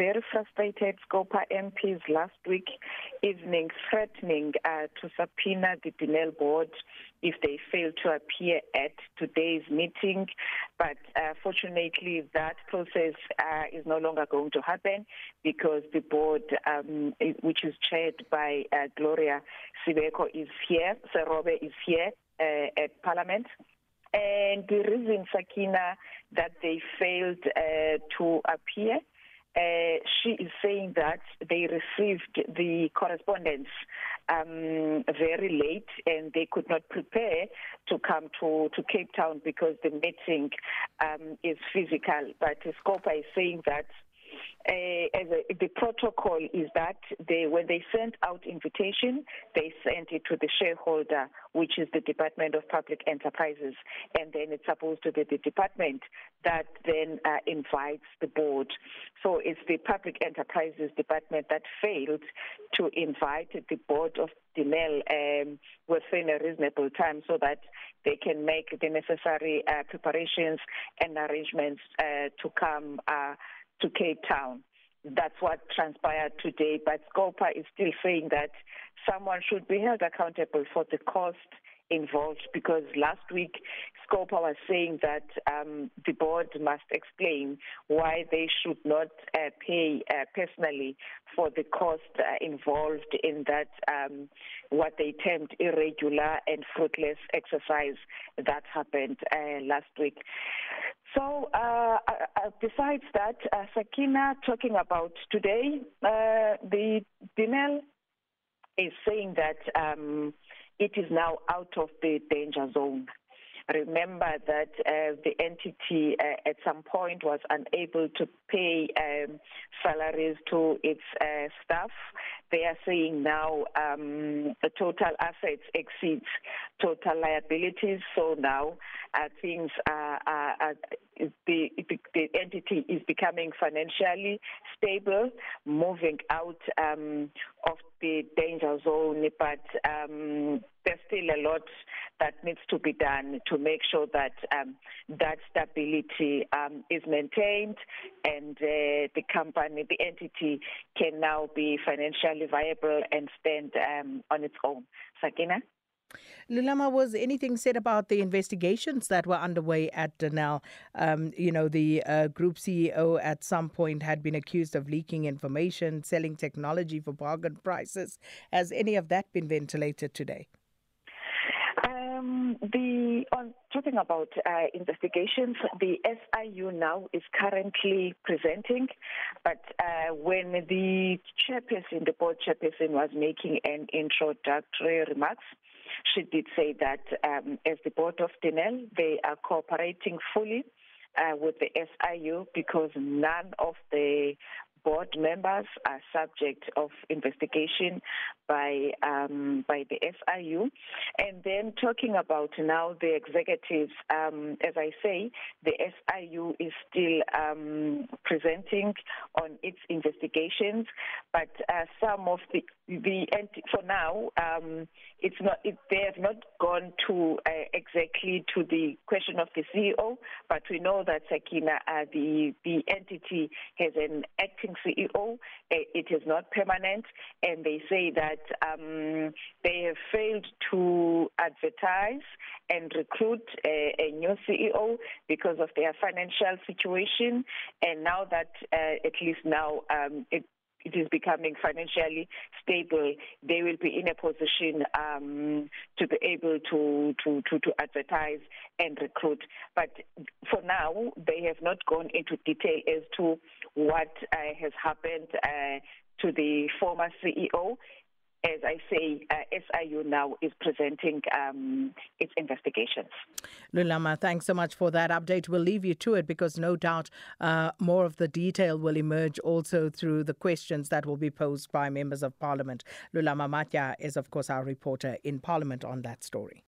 very frustrated. Scopa MPs last week evening threatening uh, to subpoena the Denel board if they fail to appear at today's meeting. But uh, fortunately that process uh, is no longer going to happen because the board um, which is chaired by uh, Gloria Sibeko is here Serobe is here uh, at parliament. And the reason Sakina that they failed uh, to appear uh, she is saying that they received the correspondence um, very late and they could not prepare to come to, to Cape Town because the meeting um, is physical. But Scopa is saying that uh, a, the protocol is that they when they sent out invitation they sent it to the shareholder which is the Department of Public Enterprises. And then it's supposed to be the department that then uh, invites the board. So it's the Public Enterprises Department that failed to invite the board of Denel um, within a reasonable time so that they can make the necessary uh, preparations and arrangements uh, to come uh, to Cape Town. That's what transpired today, but Scopa is still saying that someone should be held accountable for the cost involved because last week Scopa was saying that um, the board must explain why they should not uh, pay uh, personally for the cost uh, involved in that um, what they termed irregular and fruitless exercise that happened uh, last week. So uh, uh, besides that, uh, Sakina talking about today, uh, the Denel is saying that um, it is now out of the danger zone. Remember that uh, the entity uh, at some point was unable to pay um, salaries to its uh, staff. They are saying now um, the total assets exceeds total liabilities. So now uh, things are, are, are the, the, the entity is becoming financially stable, moving out um, of the danger zone, but um, there's still a lot that needs to be done to make sure that um, that stability um, is maintained and uh, the company, the entity can now be financially viable and stand um, on its own. Sakina? Lulama, was anything said about the investigations that were underway at Denel? Um, you know, the uh, group CEO at some point had been accused of leaking information, selling technology for bargain prices. Has any of that been ventilated today? Um, the on talking about uh, investigations, the SIU now is currently presenting, but uh, when the chairperson, the board chairperson, was making an introductory remarks, she did say that um, as the board of Denel, they are cooperating fully uh, with the SIU because none of the board members are subject of investigation by um, by the SIU. And then talking about now the executives, um, as I say, the SIU is still um, presenting on its investigations, but uh, some of the the for now um, it's not it, they have not gone to uh, exactly to the question of the CEO, but we know that Sakina uh, the the entity has an acting CEO. It is not permanent, and they say that um, they have failed to advertise and recruit a, a new CEO because of their financial situation, and now that uh, at least now um, it it is becoming financially stable, they will be in a position um, to be able to, to, to, to advertise and recruit. But for now, they have not gone into detail as to what uh, has happened uh, to the former CEO as I say, uh, SIU now is presenting um, its investigations. Lulama, thanks so much for that update. We'll leave you to it because no doubt uh, more of the detail will emerge also through the questions that will be posed by members of parliament. Lulama Matya is, of course, our reporter in parliament on that story.